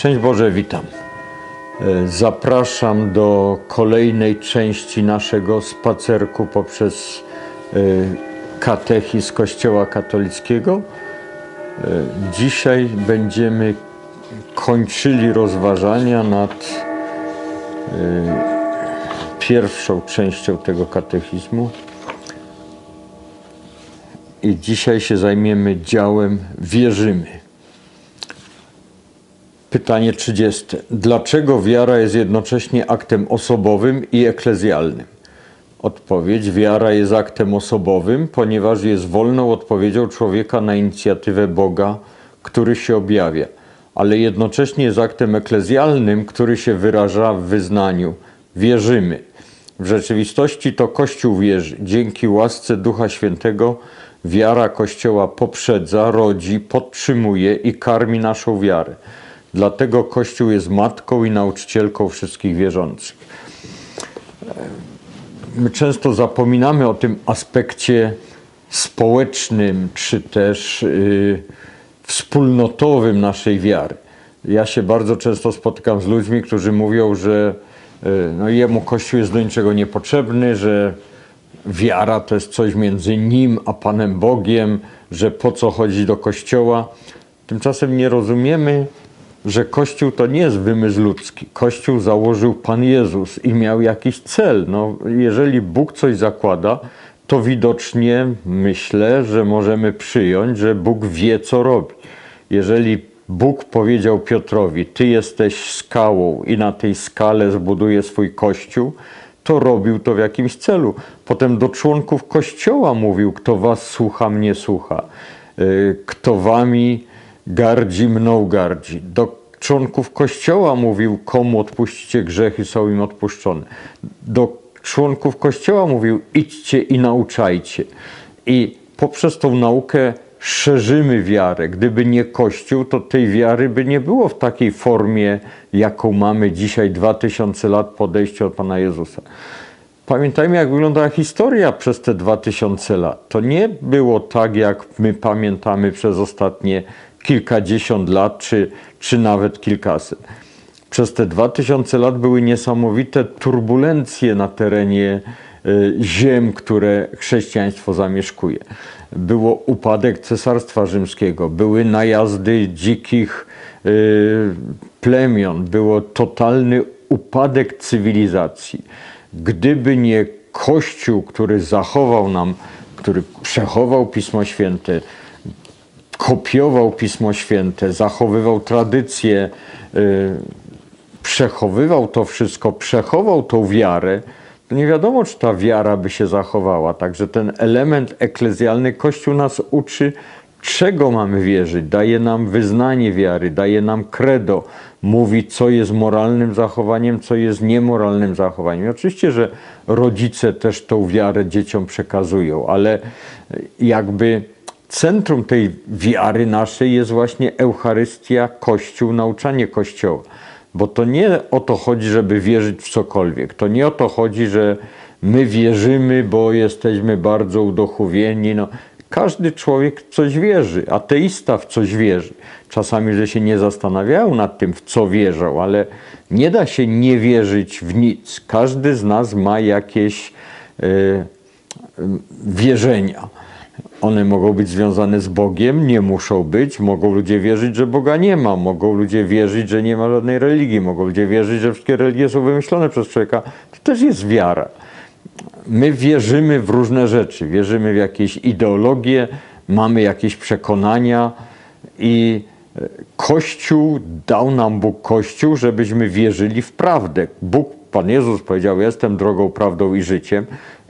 Szczęść Boże, witam. E, Zapraszam do kolejnej części naszego spacerku poprzez e, katechizm Kościoła katolickiego. E, Dzisiaj będziemy kończyli rozważania nad pierwszą częścią tego katechizmu. I dzisiaj się zajmiemy działem wierzymy. Pytanie 30. Dlaczego wiara jest jednocześnie aktem osobowym i eklezjalnym? Odpowiedź: Wiara jest aktem osobowym, ponieważ jest wolną odpowiedzią człowieka na inicjatywę Boga, który się objawia, ale jednocześnie jest aktem eklezjalnym, który się wyraża w wyznaniu. Wierzymy. W rzeczywistości to Kościół wierzy. Dzięki łasce Ducha Świętego wiara Kościoła poprzedza, rodzi, podtrzymuje i karmi naszą wiarę. Dlatego Kościół jest matką i nauczycielką wszystkich wierzących. My często zapominamy o tym aspekcie społecznym, czy też yy, wspólnotowym naszej wiary. Ja się bardzo często spotykam z ludźmi, którzy mówią, że yy, no, jemu Kościół jest do niczego niepotrzebny, że wiara to jest coś między nim a Panem Bogiem, że po co chodzi do Kościoła. Tymczasem nie rozumiemy, że Kościół to nie jest wymysł ludzki. Kościół założył Pan Jezus i miał jakiś cel. No, jeżeli Bóg coś zakłada, to widocznie myślę, że możemy przyjąć, że Bóg wie, co robi. Jeżeli Bóg powiedział Piotrowi: Ty jesteś skałą i na tej skale zbuduje swój kościół, to robił to w jakimś celu. Potem do członków kościoła mówił: Kto was słucha, mnie słucha. Yy, Kto wami gardzi, mną gardzi. Do członków kościoła mówił: Komu odpuścicie grzechy, są im odpuszczone. Do członków kościoła mówił: Idźcie i nauczajcie. I poprzez tą naukę szerzymy wiarę. Gdyby nie Kościół, to tej wiary by nie było w takiej formie, jaką mamy dzisiaj, 2000 lat po odejściu od Pana Jezusa. Pamiętajmy, jak wyglądała historia przez te 2000 lat. To nie było tak, jak my pamiętamy przez ostatnie kilkadziesiąt lat, czy, czy nawet kilkaset. Przez te 2000 lat były niesamowite turbulencje na terenie y, ziem, które chrześcijaństwo zamieszkuje. Było upadek Cesarstwa Rzymskiego, były najazdy dzikich y, plemion, było totalny upadek cywilizacji. Gdyby nie Kościół, który zachował nam, który przechował Pismo Święte, kopiował Pismo Święte, zachowywał tradycje, y, przechowywał to wszystko, przechował tą wiarę, to nie wiadomo, czy ta wiara by się zachowała. Także ten element eklezjalny Kościół nas uczy, czego mamy wierzyć. Daje nam wyznanie wiary, daje nam credo, mówi, co jest moralnym zachowaniem, co jest niemoralnym zachowaniem. Oczywiście, że rodzice też tą wiarę dzieciom przekazują, ale jakby centrum tej wiary naszej jest właśnie Eucharystia, Kościół, nauczanie Kościoła. Bo to nie o to chodzi, żeby wierzyć w cokolwiek. To nie o to chodzi, że my wierzymy, bo jesteśmy bardzo uduchowieni. No, każdy człowiek w coś wierzy, ateista w coś wierzy. Czasami, że się nie zastanawiają nad tym, w co wierzą, ale nie da się nie wierzyć w nic. Każdy z nas ma jakieś y, y, wierzenia. One mogą być związane z Bogiem, nie muszą być. Mogą ludzie wierzyć, że Boga nie ma. Mogą ludzie wierzyć, że nie ma żadnej religii. Mogą ludzie wierzyć, że wszystkie religie są wymyślone przez człowieka. To też jest wiara. My wierzymy w różne rzeczy. Wierzymy w jakieś ideologie, mamy jakieś przekonania i Kościół dał nam Bóg Kościół, żebyśmy wierzyli w prawdę. Bóg, Pan Jezus powiedział: Jestem drogą, prawdą i życiem.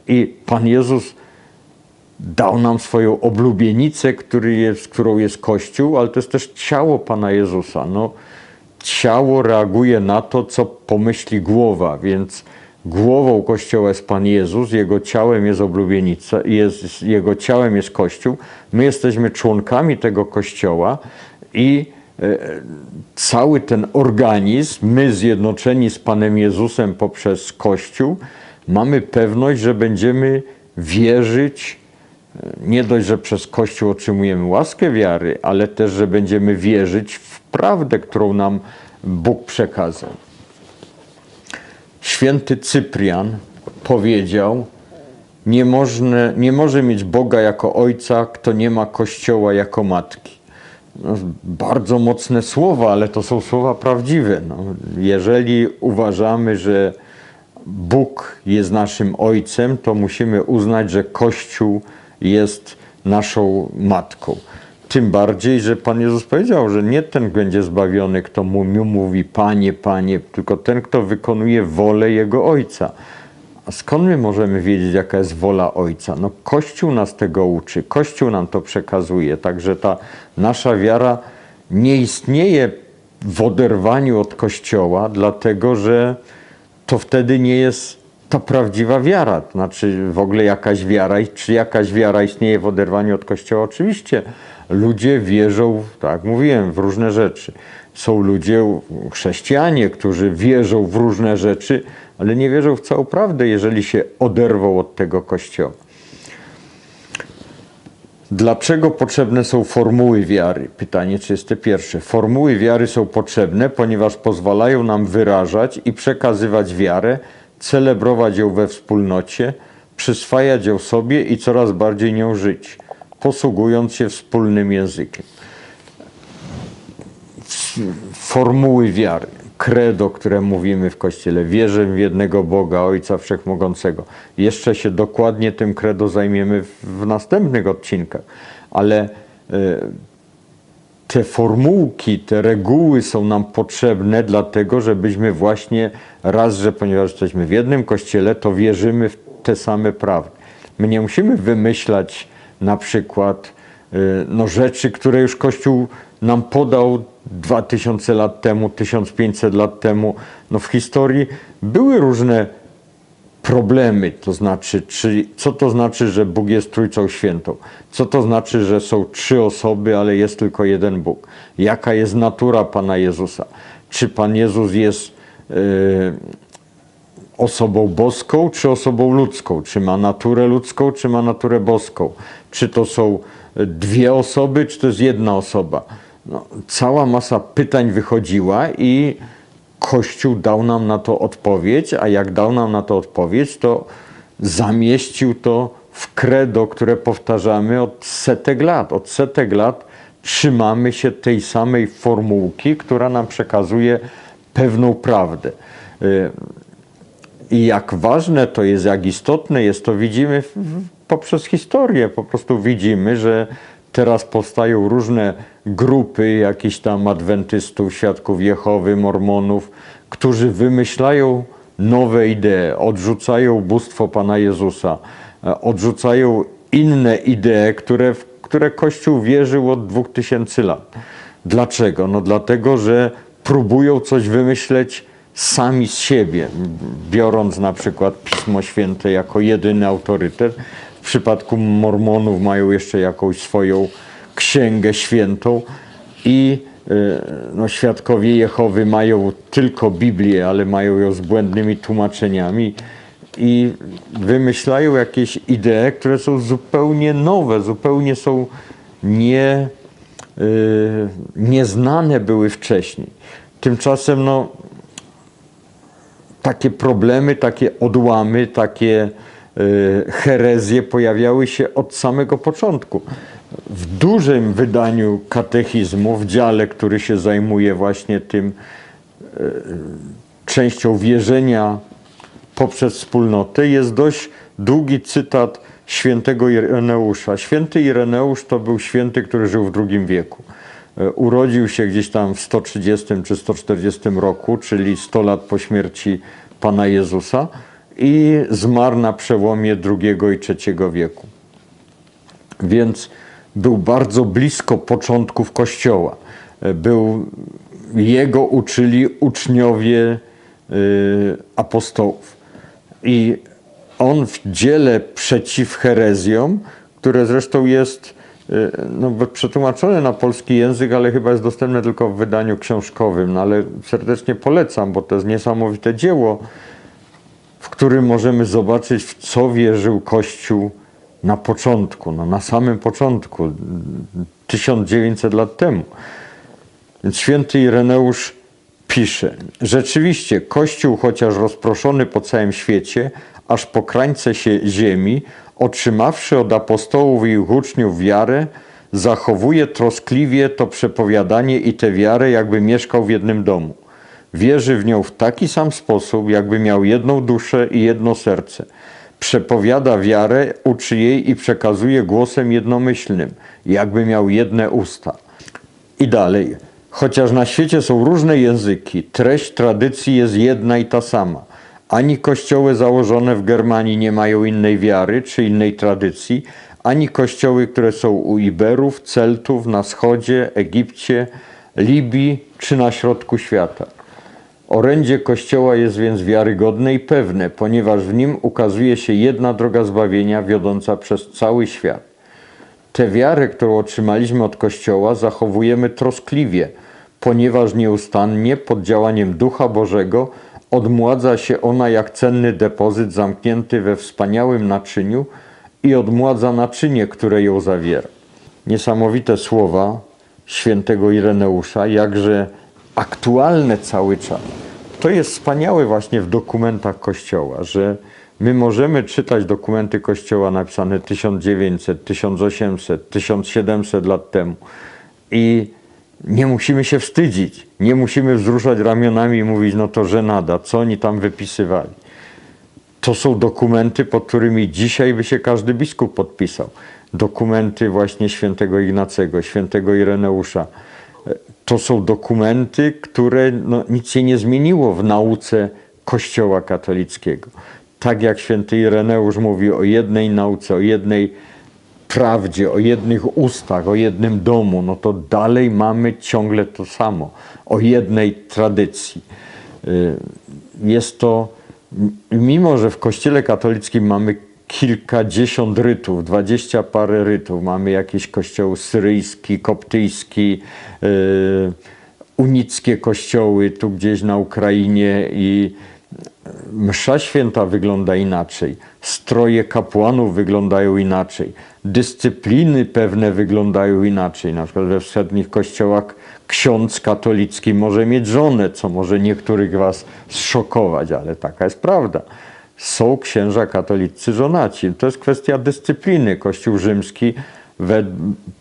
I Pan Jezus dał nam swoją oblubienicę, który jest, którą jest Kościół, ale to jest też ciało Pana Jezusa. No, ciało reaguje na to, co pomyśli głowa, więc głową Kościoła jest Pan Jezus, Jego ciałem jest oblubienica, jest, Jego ciałem jest Kościół. My jesteśmy członkami tego Kościoła i e, cały ten organizm, my zjednoczeni z Panem Jezusem poprzez Kościół, mamy pewność, że będziemy wierzyć nie dość, że przez Kościół otrzymujemy łaskę wiary, ale też, że będziemy wierzyć w prawdę, którą nam Bóg przekazał. Święty Cyprian powiedział, nie, można, nie może mieć Boga jako ojca, kto nie ma Kościoła jako matki. No, bardzo mocne słowa, ale to są słowa prawdziwe. No, jeżeli uważamy, że Bóg jest naszym ojcem, to musimy uznać, że Kościół jest naszą matką. Tym bardziej, że Pan Jezus powiedział, że nie ten będzie zbawiony, kto mu mówi Panie, Panie, tylko ten, kto wykonuje wolę Jego Ojca. A skąd my możemy wiedzieć, jaka jest wola Ojca? No Kościół nas tego uczy, Kościół nam to przekazuje, także ta nasza wiara nie istnieje w oderwaniu od Kościoła, dlatego że to wtedy nie jest ta prawdziwa wiara. To znaczy w ogóle jakaś wiara, czy jakaś wiara istnieje w oderwaniu od Kościoła? Oczywiście ludzie wierzą, tak mówiłem, w różne rzeczy. Są ludzie, chrześcijanie, którzy wierzą w różne rzeczy, ale nie wierzą w całą prawdę, jeżeli się oderwą od tego Kościoła. Dlaczego potrzebne są formuły wiary? Pytanie 31. Formuły wiary są potrzebne, ponieważ pozwalają nam wyrażać i przekazywać wiarę, celebrować ją we wspólnocie, przyswajać ją sobie i coraz bardziej nią żyć, posługując się wspólnym językiem. Formuły wiary credo, które mówimy w Kościele. Wierzę w jednego Boga, Ojca Wszechmogącego. Jeszcze się dokładnie tym credo zajmiemy w następnych odcinkach, ale e, te formułki, te reguły są nam potrzebne, dlatego żebyśmy właśnie raz, że ponieważ jesteśmy w jednym kościele, to wierzymy w te same prawdy. My nie musimy wymyślać na przykład e, no, rzeczy, które już Kościół nam podał 2000 lat temu, 1500 lat temu. No w historii były różne problemy, to znaczy, czy, co to znaczy, że Bóg jest Trójcą Świętą? Co to znaczy, że są trzy osoby, ale jest tylko jeden Bóg? Jaka jest natura Pana Jezusa? Czy Pan Jezus jest yy, osobą boską, czy osobą ludzką? Czy ma naturę ludzką, czy ma naturę boską? Czy to są dwie osoby, czy to jest jedna osoba? no, cała masa pytań wychodziła i Kościół dał nam na to odpowiedź, a jak dał nam na to odpowiedź, to zamieścił to w credo, które powtarzamy od setek lat. Od setek lat trzymamy się tej samej formułki, która nam przekazuje pewną prawdę. Y, I jak ważne to jest, jak istotne jest, to widzimy poprzez historię. Po prostu widzimy, że Teraz powstają różne grupy jakichś tam adwentystów, świadków Jehowy, mormonów, którzy wymyślają nowe idee, odrzucają bóstwo Pana Jezusa, e, odrzucają inne idee, które, w które Kościół wierzył od 2000 lat. Dlaczego? No dlatego, że próbują coś wymyśleć sami z siebie, biorąc na przykład Pismo Święte jako jedyny autorytet, w przypadku Mormonów mają jeszcze jakąś swoją księgę świętą i e, no, świadkowie Jehowy mają tylko Biblię, ale mają ją z błędnymi tłumaczeniami i wymyślają jakieś idee, które są zupełnie nowe, zupełnie są nie, yy, nieznane były wcześniej. Tymczasem no, takie problemy, takie odłamy, takie Y, herezje pojawiały się od samego początku. W dużym wydaniu katechizmu, w dziale, który się zajmuje właśnie tym y, częścią wierzenia poprzez wspólnotę, jest dość długi cytat świętego Ireneusza. Święty Ireneusz to był święty, który żył w II wieku. Y, urodził się gdzieś tam w 130 czy 140 roku, czyli 100 lat po śmierci Pana Jezusa i zmarł na przełomie II i III wieku. Więc był bardzo blisko początków Kościoła. Był, jego uczyli uczniowie y, apostołów. I on w dziele przeciw herezjom, które zresztą jest y, no, przetłumaczone na polski język, ale chyba jest dostępne tylko w wydaniu książkowym, no, ale serdecznie polecam, bo to jest niesamowite dzieło w którym możemy zobaczyć, w co wierzył Kościół na początku, no na samym początku, 1900 lat temu. Święty Ireneusz pisze: Rzeczywiście, Kościół, chociaż rozproszony po całym świecie, aż po krańce się ziemi, otrzymawszy od apostołów i ich uczniów wiarę, zachowuje troskliwie to przepowiadanie i tę wiarę, jakby mieszkał w jednym domu. Wierzy w nią w taki sam sposób, jakby miał jedną duszę i jedno serce. Przepowiada wiarę, uczy jej i przekazuje głosem jednomyślnym, jakby miał jedne usta. I dalej. Chociaż na świecie są różne języki, treść tradycji jest jedna i ta sama. Ani kościoły założone w Germanii nie mają innej wiary czy innej tradycji, ani kościoły, które są u Iberów, Celtów, na wschodzie, Egipcie, Libii czy na środku świata. Orędzie Kościoła jest więc wiarygodne i pewne, ponieważ w nim ukazuje się jedna droga zbawienia wiodąca przez cały świat. Tę wiarę, którą otrzymaliśmy od Kościoła, zachowujemy troskliwie, ponieważ nieustannie pod działaniem Ducha Bożego odmładza się ona jak cenny depozyt zamknięty we wspaniałym naczyniu i odmładza naczynie, które ją zawiera. Niesamowite słowa świętego Ireneusza, jakże aktualne cały czas. To jest wspaniałe właśnie w dokumentach Kościoła, że my możemy czytać dokumenty Kościoła napisane 1900, 1800, 1700 lat temu i nie musimy się wstydzić, nie musimy wzruszać ramionami i mówić, no to żenada, co oni tam wypisywali. To są dokumenty, pod którymi dzisiaj by się każdy biskup podpisał. Dokumenty właśnie świętego Ignacego, świętego Ireneusza. To są dokumenty, które no, nic się nie zmieniło w nauce Kościoła katolickiego. Tak jak święty Ireneusz mówi o jednej nauce, o jednej prawdzie, o jednych ustach, o jednym domu, no to dalej mamy ciągle to samo, o jednej tradycji. Y, jest to, mimo że w Kościele katolickim mamy kilkadziesiąt rytów, dwadzieścia parę rytów, mamy jakieś kościoły syryjski, koptyjski, yy, unickie kościoły tu gdzieś na Ukrainie i msza święta wygląda inaczej, stroje kapłanów wyglądają inaczej, dyscypliny pewne wyglądają inaczej. Na przykład we wschodnich kościołach ksiądz katolicki może mieć żonę, co może niektórych was zszokować, ale taka jest prawda. Są księża katolicy żonaci. To jest kwestia dyscypliny. Kościół rzymski we,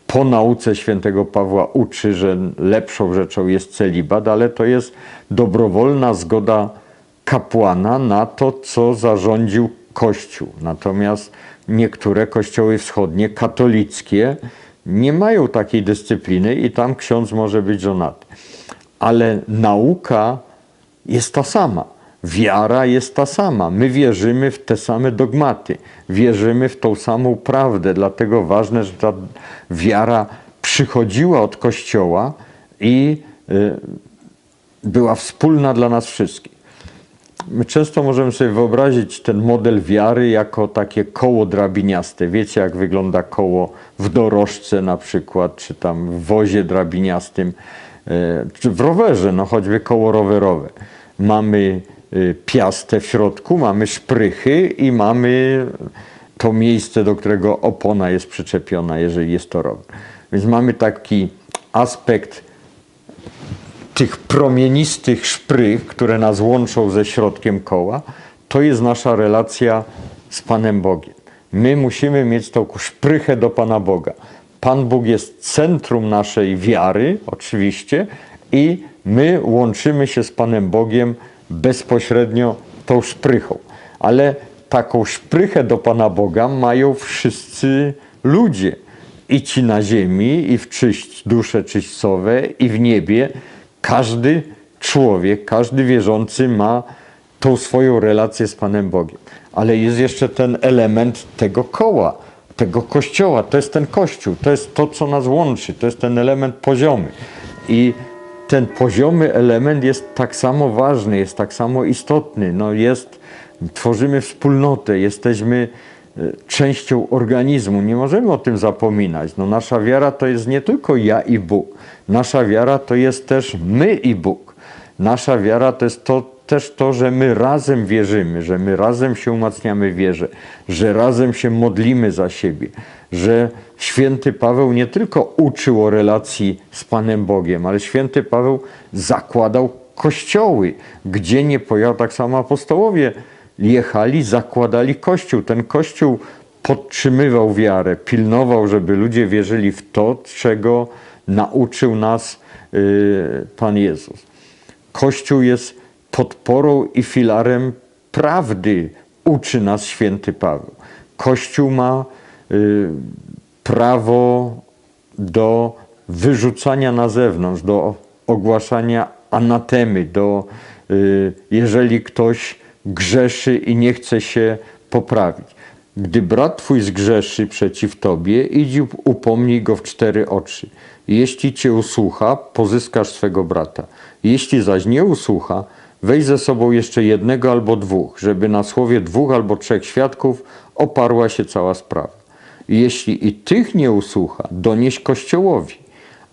po nauce świętego Pawła uczy, że lepszą rzeczą jest celibat, ale to jest dobrowolna zgoda kapłana na to, co zarządził Kościół. Natomiast niektóre kościoły wschodnie, katolickie, nie mają takiej dyscypliny i tam ksiądz może być żonaty. Ale nauka jest ta sama. Wiara jest ta sama. My wierzymy w te same dogmaty, wierzymy w tą samą prawdę. Dlatego ważne, że ta wiara przychodziła od Kościoła i y, była wspólna dla nas wszystkich. My często możemy sobie wyobrazić ten model wiary jako takie koło drabiniaste. Wiecie, jak wygląda koło w dorożce na przykład, czy tam w wozie drabiniastym, e, czy w rowerze, no choćby koło rowerowe. Mamy piastę w środku, mamy szprychy i mamy to miejsce, do którego opona jest przyczepiona, jeżeli jest to rower. Więc mamy taki aspekt tych promienistych szprych, które nas łączą ze środkiem koła, to jest nasza relacja z Panem Bogiem. My musimy mieć tą szprychę do Pana Boga. Pan Bóg jest centrum naszej wiary, oczywiście, i my łączymy się z Panem Bogiem bezpośrednio tą szprychą. Ale taką szprychę do Pana Boga mają wszyscy ludzie. I ci na ziemi, i w czyść dusze czyścowe, i w niebie każdy człowiek, każdy wierzący ma tą swoją relację z Panem Bogiem. Ale jest jeszcze ten element tego koła, tego kościoła. To jest ten kościół, to jest to, co nas łączy, to jest ten element poziomy. I ten poziomy element jest tak samo ważny, jest tak samo istotny. No jest, tworzymy wspólnotę, jesteśmy e, częścią organizmu. Nie możemy o tym zapominać. No nasza wiara to jest nie tylko ja i Bóg. Nasza wiara to jest też my i Bóg. Nasza wiara to jest to, też to, że my razem wierzymy, że my razem się umacniamy w wierze, że razem się modlimy za siebie, że święty Paweł nie tylko uczył o relacji z Panem Bogiem, ale święty Paweł zakładał kościoły, gdzie nie pojechał, tak samo apostołowie jechali, zakładali kościół. Ten kościół podtrzymywał wiarę, pilnował, żeby ludzie wierzyli w to, czego nauczył nas y, Pan Jezus. Kościół jest podporą i filarem prawdy, uczy nas święty Paweł. Kościół ma prawo do wyrzucania na zewnątrz, do ogłaszania anatemy, do, y, jeżeli ktoś grzeszy i nie chce się poprawić. Gdy brat twój zgrzeszy przeciw tobie, idź upomnij go w cztery oczy. Jeśli cię usłucha, pozyskasz swego brata. Jeśli zaś nie usłucha, weź ze sobą jeszcze jednego albo dwóch, żeby na słowie dwóch albo trzech świadków oparła się cała sprawa. Jeśli i tych nie usłucha, donieś Kościołowi.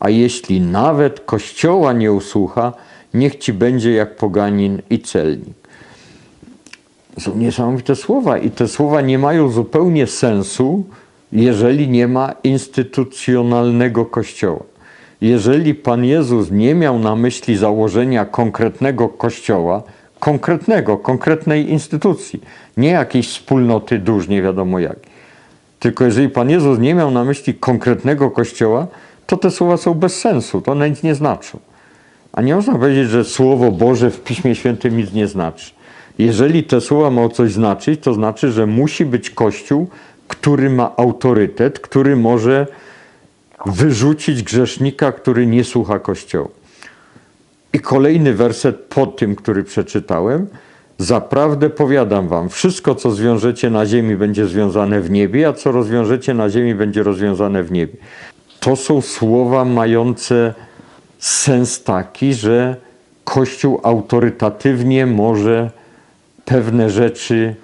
A jeśli nawet Kościoła nie usłucha, niech ci będzie jak poganin i celnik. Są niesamowite słowa i te słowa nie mają zupełnie sensu, jeżeli nie ma instytucjonalnego Kościoła. Jeżeli Pan Jezus nie miał na myśli założenia konkretnego Kościoła, konkretnego, konkretnej instytucji, nie jakiejś wspólnoty dusz, nie wiadomo jak. Tylko jeżeli Pan Jezus nie miał na myśli konkretnego Kościoła, to te słowa są bez sensu, to one nic nie znaczą. A nie można powiedzieć, że Słowo Boże w Piśmie Świętym nic nie znaczy. Jeżeli te słowa mają coś znaczyć, to znaczy, że musi być Kościół, który ma autorytet, który może wyrzucić grzesznika, który nie słucha Kościoła. I kolejny werset po tym, który przeczytałem. Zaprawdę powiadam wam, wszystko co zwiążecie na ziemi będzie związane w niebie, a co rozwiążecie na ziemi będzie rozwiązane w niebie. To są słowa mające sens taki, że Kościół autorytatywnie może pewne rzeczy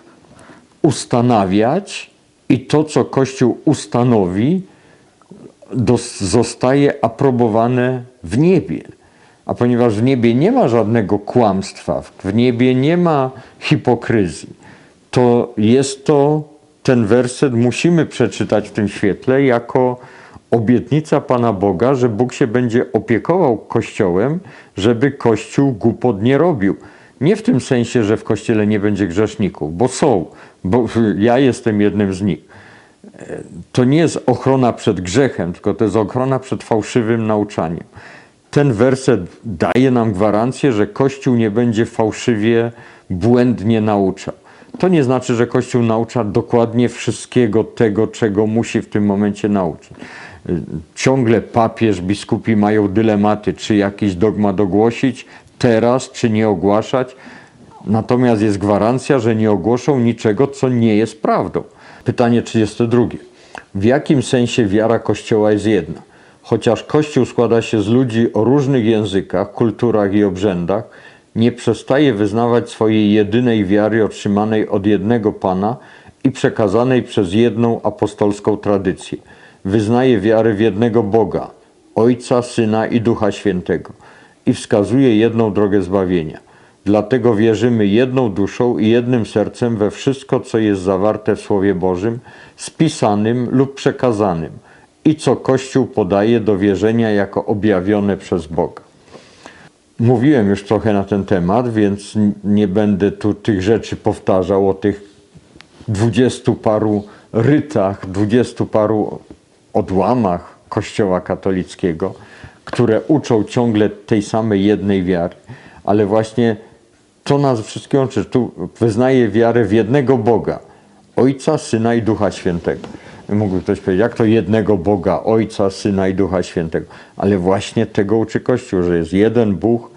ustanawiać i to, co Kościół ustanowi, zostaje aprobowane w niebie. A ponieważ w niebie nie ma żadnego kłamstwa, w niebie nie ma hipokryzji, to jest to, ten werset musimy przeczytać w tym świetle jako obietnica Pana Boga, że Bóg się będzie opiekował Kościołem, żeby Kościół głupot nie robił. Nie w tym sensie, że w Kościele nie będzie grzeszników, bo są, bo ja jestem jednym z nich. To nie jest ochrona przed grzechem, tylko to jest ochrona przed fałszywym nauczaniem. Ten werset daje nam gwarancję, że Kościół nie będzie fałszywie, błędnie nauczał. To nie znaczy, że Kościół naucza dokładnie wszystkiego tego, czego musi w tym momencie nauczyć. Ciągle papież, biskupi mają dylematy, czy jakiś dogmat ogłosić teraz, czy nie ogłaszać. Natomiast jest gwarancja, że nie ogłoszą niczego, co nie jest prawdą. Pytanie 32. W jakim sensie wiara Kościoła jest jedna? Chociaż Kościół składa się z ludzi o różnych językach, kulturach i obrzędach, nie przestaje wyznawać swojej jedynej wiary otrzymanej od jednego Pana i przekazanej przez jedną apostolską tradycję. Wyznaje wiarę w jednego Boga, Ojca, Syna i Ducha Świętego i wskazuje jedną drogę zbawienia. Dlatego wierzymy jedną duszą i jednym sercem we wszystko, co jest zawarte w Słowie Bożym, spisanym lub przekazanym i co Kościół podaje do wierzenia jako objawione przez Boga. Mówiłem już trochę na ten temat, więc nie będę tu tych rzeczy powtarzał o tych dwudziestu paru rytach, dwudziestu paru odłamach Kościoła katolickiego, które uczą ciągle tej samej jednej wiary, ale właśnie to nas wszystkich łączy. Tu wyznaje wiarę w jednego Boga, Ojca, Syna i Ducha Świętego. Mógłby ktoś powiedzieć, jak to jednego Boga, Ojca, Syna i Ducha Świętego. Ale właśnie tego uczy Kościół, że jest jeden Bóg,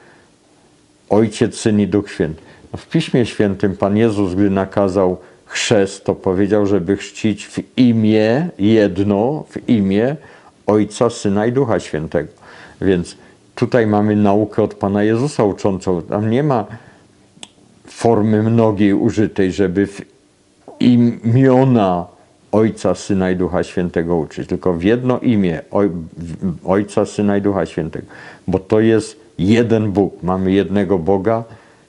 Ojciec, Syn i Duch Święty. No w Piśmie Świętym Pan Jezus, gdy nakazał chrzest, to powiedział, żeby chrzcić w imię, jedno, w imię Ojca, Syna i Ducha Świętego. Więc tutaj mamy naukę od Pana Jezusa uczącą. Tam nie ma formy mnogiej użytej, żeby w imiona Ojca, Syna i Ducha Świętego uczyć, tylko w jedno imię Ojca, Syna i Ducha Świętego, bo to jest jeden Bóg. Mamy jednego Boga,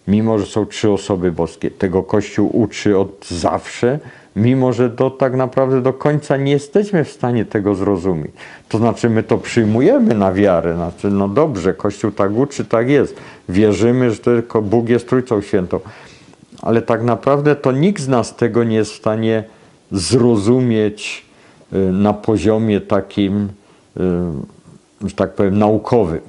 mimo że są trzy osoby boskie. Tego Kościół uczy od zawsze, mimo że do, tak naprawdę do końca nie jesteśmy w stanie tego zrozumieć. To znaczy my to przyjmujemy na wiarę, znaczy no dobrze, Kościół tak uczy, tak jest. Wierzymy, że tylko Bóg jest Trójcą Świętą. Ale tak naprawdę to nikt z nas tego nie jest w stanie zrozumieć y, na poziomie takim, y, że tak powiem, naukowym.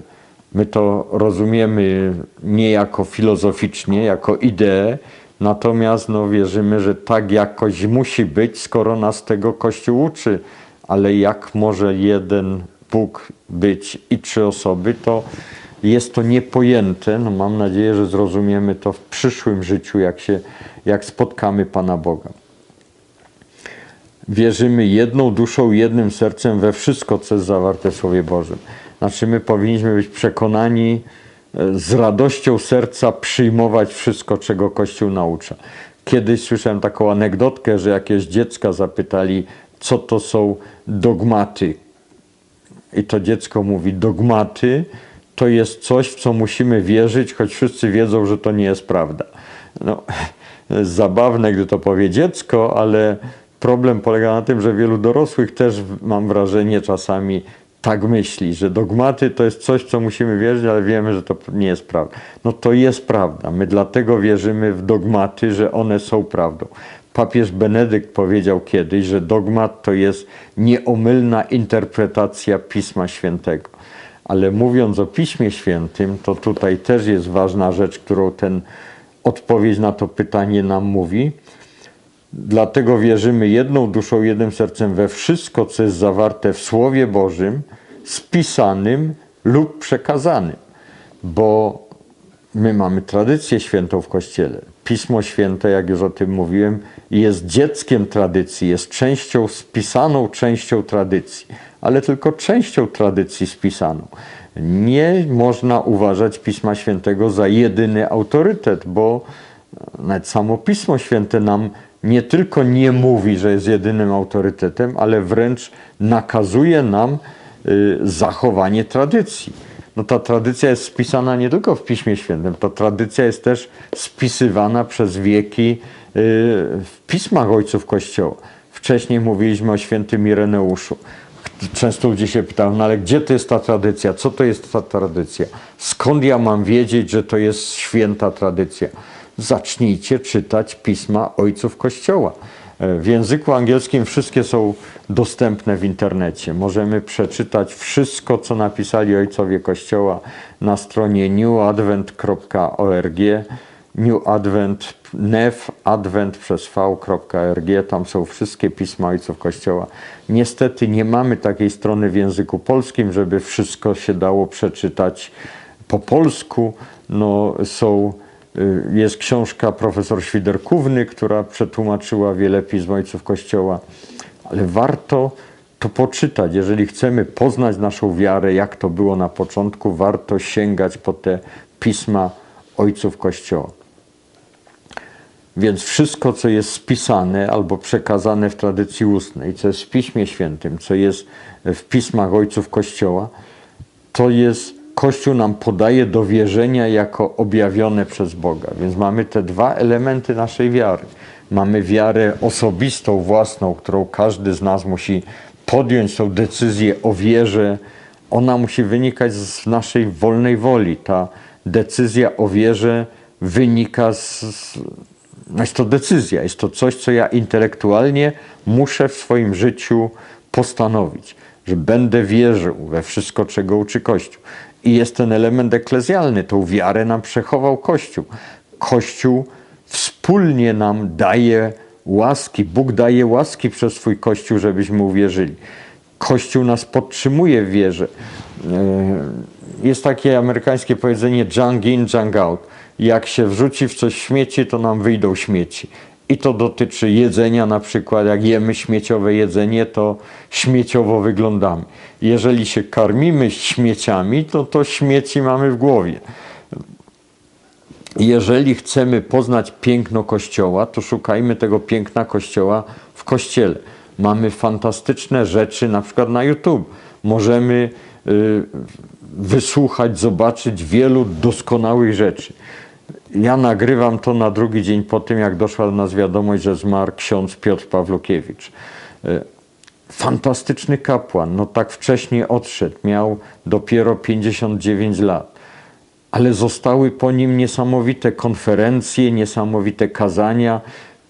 My to rozumiemy niejako filozoficznie, jako ideę, natomiast no, wierzymy, że tak jakoś musi być, skoro nas tego Kościół uczy. Ale jak może jeden Bóg być i trzy osoby, to jest to niepojęte. No, mam nadzieję, że zrozumiemy to w przyszłym życiu, jak, się, jak spotkamy Pana Boga. Wierzymy jedną duszą, jednym sercem we wszystko, co jest zawarte w Słowie Bożym. Znaczy, my powinniśmy być przekonani e, z radością serca przyjmować wszystko, czego Kościół naucza. Kiedyś słyszałem taką anegdotkę, że jakieś dziecka zapytali, co to są dogmaty. I to dziecko mówi: Dogmaty to jest coś, w co musimy wierzyć, choć wszyscy wiedzą, że to nie jest prawda. No, zabawne, gdy to powie dziecko, ale problem polega na tym, że wielu dorosłych też, mam wrażenie, czasami tak myśli, że dogmaty to jest coś, co musimy wierzyć, ale wiemy, że to nie jest prawda. No to jest prawda. My dlatego wierzymy w dogmaty, że one są prawdą. Papież Benedykt powiedział kiedyś, że dogmat to jest nieomylna interpretacja Pisma Świętego. Ale mówiąc o Piśmie Świętym, to tutaj też jest ważna rzecz, którą ten odpowiedź na to pytanie nam mówi. Dlatego wierzymy jedną duszą, jednym sercem we wszystko, co jest zawarte w Słowie Bożym, spisanym lub przekazanym. Bo my mamy tradycję świętą w Kościele. Pismo Święte, jak już o tym mówiłem, jest dzieckiem tradycji, jest częścią, spisaną częścią tradycji, ale tylko częścią tradycji spisaną. Nie można uważać Pisma Świętego za jedyny autorytet, bo nawet samo Pismo Święte nam nie tylko nie mówi, że jest jedynym autorytetem, ale wręcz nakazuje nam y, zachowanie tradycji. No ta tradycja jest spisana nie tylko w Piśmie Świętym, ta tradycja jest też spisywana przez wieki y, w pismach ojców Kościoła. Wcześniej mówiliśmy o świętym Ireneuszu. Często ludzie się pytają, no ale gdzie to jest ta tradycja? Co to jest ta tradycja? Skąd ja mam wiedzieć, że to jest święta tradycja? Zacznijcie czytać pisma ojców Kościoła. E, w języku angielskim wszystkie są dostępne w internecie. Możemy przeczytać wszystko, co napisali ojcowie Kościoła na stronie newadvent.org, New Advent, nef, advent przez v.org. Tam są wszystkie pisma ojców Kościoła. Niestety nie mamy takiej strony w języku polskim, żeby wszystko się dało przeczytać po polsku. No, są jest książka profesor Świderkówny, która przetłumaczyła wiele pism ojców Kościoła, ale warto to poczytać. Jeżeli chcemy poznać naszą wiarę, jak to było na początku, warto sięgać po te pisma ojców Kościoła. Więc wszystko, co jest spisane albo przekazane w tradycji ustnej, co jest w Piśmie Świętym, co jest w pismach ojców Kościoła, to jest Kościół nam podaje do wierzenia jako objawione przez Boga. Więc mamy te dwa elementy naszej wiary. Mamy wiarę osobistą, własną, którą każdy z nas musi podjąć tą decyzję o wierze. Ona musi wynikać z naszej wolnej woli. Ta decyzja o wierze wynika z. No jest to decyzja, jest to coś, co ja intelektualnie muszę w swoim życiu postanowić, że będę wierzył we wszystko, czego uczy Kościół. I jest ten element eklezjalny. Tą wiarę nam przechował Kościół. Kościół wspólnie nam daje łaski. Bóg daje łaski przez swój Kościół, żebyśmy uwierzyli. Kościół nas podtrzymuje w wierze. E, jest takie amerykańskie powiedzenie junk in, junk out. Jak się wrzuci w coś śmieci, to nam wyjdą śmieci. I to dotyczy jedzenia na przykład. Jak jemy śmieciowe jedzenie, to śmieciowo wyglądamy. Jeżeli się karmimy śmieciami, to to śmieci mamy w głowie. Jeżeli chcemy poznać piękno Kościoła, to szukajmy tego piękna Kościoła w Kościele. Mamy fantastyczne rzeczy, na przykład na YouTube. Możemy y, wysłuchać, zobaczyć wielu doskonałych rzeczy. Ja nagrywam to na drugi dzień po tym, jak doszła do nas wiadomość, że zmarł ksiądz Piotr Pawlukiewicz. E, Fantastyczny kapłan, no tak wcześnie odszedł, miał dopiero 59 lat, ale zostały po nim niesamowite konferencje, niesamowite kazania.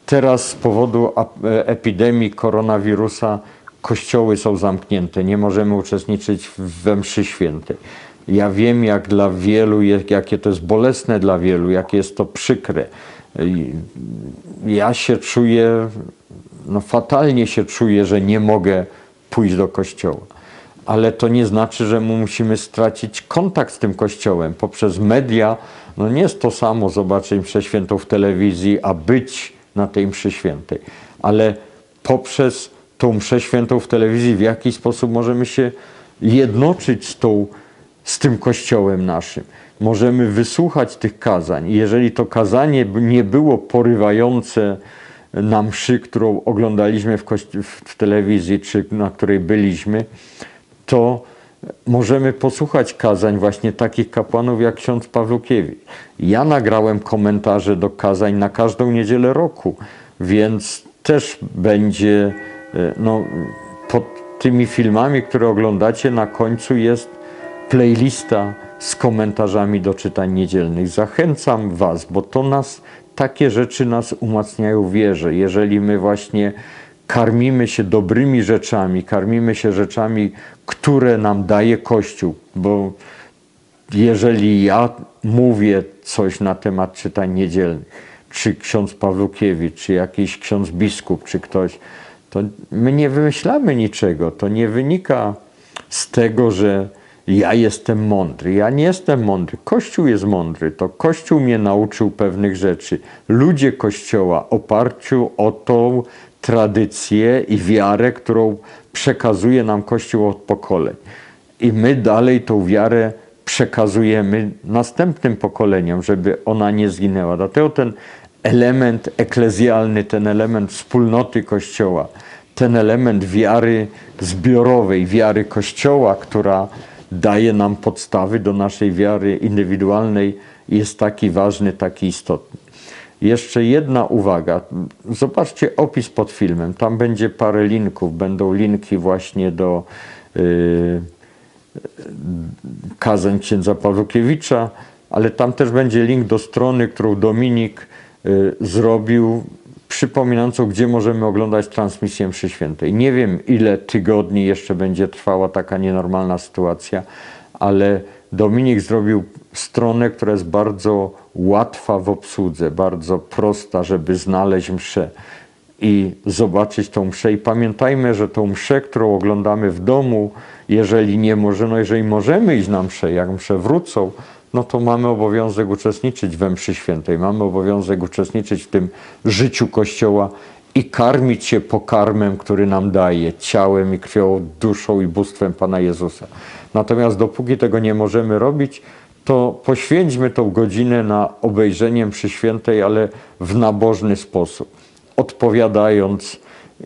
Teraz z powodu e, epidemii koronawirusa kościoły są zamknięte, nie możemy uczestniczyć we mszy świętej. Ja wiem, jak dla wielu, jak- jakie to jest bolesne dla wielu, jakie jest to przykre. Ja się czuję, no fatalnie się czuję, że nie mogę pójść do kościoła. Ale to nie znaczy, że my musimy stracić kontakt z tym kościołem. Poprzez media, no nie jest to samo zobaczyć mszę świętą w telewizji, a być na tej mszy świętej. Ale poprzez tą mszę świętą w telewizji w jakiś sposób możemy się jednoczyć z tą z tym kościołem naszym. Możemy wysłuchać tych kazań. Jeżeli to kazanie nie było porywające na mszy, którą oglądaliśmy w, w telewizji, czy na której byliśmy, to możemy posłuchać kazań właśnie takich kapłanów jak ksiądz Pawlukiewicz. Ja nagrałem komentarze do kazań na każdą niedzielę roku, więc też będzie, e, no, pod tymi filmami, które oglądacie, na końcu jest playlista z komentarzami do czytań niedzielnych. Zachęcam Was, bo to nas, takie rzeczy nas umacniają wierze. Jeżeli my właśnie karmimy się dobrymi rzeczami, karmimy się rzeczami, które nam daje Kościół, bo jeżeli ja mówię coś na temat czytań niedzielnych, czy ksiądz Pawlukiewicz, czy jakiś ksiądz biskup, czy ktoś, to my nie wymyślamy niczego. To nie wynika z tego, że ja jestem mądry. Ja nie jestem mądry. Kościół jest mądry. To Kościół mnie nauczył pewnych rzeczy. Ludzie Kościoła oparciu o tą tradycję i wiarę, którą przekazuje nam Kościół od pokoleń. I my dalej tą wiarę przekazujemy następnym pokoleniom, żeby ona nie zginęła. Dlatego ten element eklezjalny, ten element wspólnoty Kościoła, ten element wiary zbiorowej, wiary Kościoła, która daje nam podstawy do naszej wiary indywidualnej, jest taki ważny, taki istotny. Jeszcze jedna uwaga. Zobaczcie opis pod filmem. Tam będzie parę linków. Będą linki właśnie do yy, kazań księdza Pawlukiewicza, ale tam też będzie link do strony, którą Dominik y, zrobił, przypominającą, gdzie możemy oglądać transmisję mszy świętej. Nie wiem, ile tygodni jeszcze będzie trwała taka nienormalna sytuacja, ale Dominik zrobił stronę, która jest bardzo łatwa w obsłudze, bardzo prosta, żeby znaleźć mszę i zobaczyć tą mszę. I pamiętajmy, że tą mszę, którą oglądamy w domu, jeżeli nie możemy, no jeżeli możemy iść na mszę, jak msze wrócą, no to mamy obowiązek uczestniczyć we mszy świętej, mamy obowiązek uczestniczyć w tym życiu Kościoła i karmić się pokarmem, który nam daje, ciałem i krwią, duszą i bóstwem Pana Jezusa. Natomiast dopóki tego nie możemy robić, to poświęćmy tą godzinę na obejrzenie mszy świętej, ale w nabożny sposób, odpowiadając,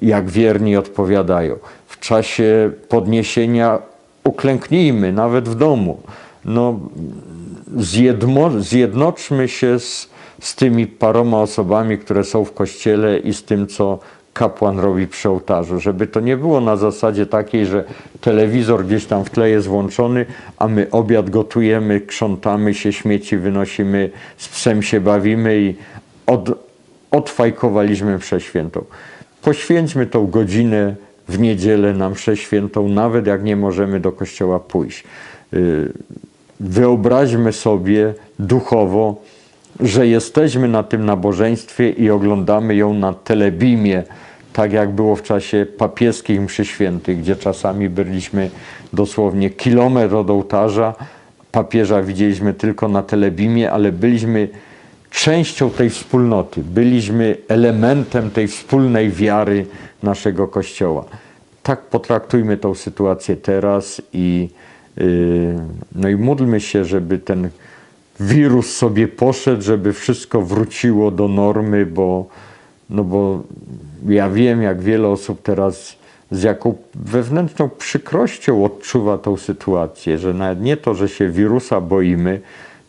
jak wierni odpowiadają. W czasie podniesienia uklęknijmy, nawet w domu. No, zjedmo, zjednoczmy się z, z tymi paroma osobami, które są w kościele i z tym, co kapłan robi przy ołtarzu, żeby to nie było na zasadzie takiej, że telewizor gdzieś tam w tle jest włączony, a my obiad gotujemy, krzątamy się, śmieci wynosimy, z psem się bawimy i od, odfajkowaliśmy mszę świętą. Poświęćmy tą godzinę w niedzielę na mszę świętą, nawet jak nie możemy do kościoła pójść. Y, Wyobraźmy sobie duchowo, że jesteśmy na tym nabożeństwie i oglądamy ją na telebimie, tak jak było w czasie papieskich mszy świętych, gdzie czasami byliśmy dosłownie kilometr od ołtarza. Papieża widzieliśmy tylko na telebimie, ale byliśmy częścią tej wspólnoty, byliśmy elementem tej wspólnej wiary naszego Kościoła. Tak potraktujmy tą sytuację teraz i, no i módlmy się, żeby ten wirus sobie poszedł, żeby wszystko wróciło do normy, bo, no bo ja wiem, jak wiele osób teraz z jaką wewnętrzną przykrością odczuwa tą sytuację, że nawet nie to, że się wirusa boimy,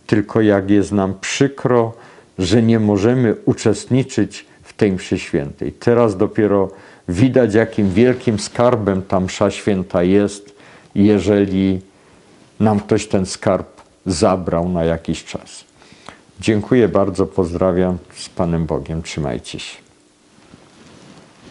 tylko jak jest nam przykro, że nie możemy uczestniczyć w tej mszy świętej. Teraz dopiero widać, jakim wielkim skarbem ta msza święta jest, jeżeli nam ktoś ten skarb zabrał na jakiś czas. Dziękuję bardzo, pozdrawiam z Panem Bogiem, trzymajcie się.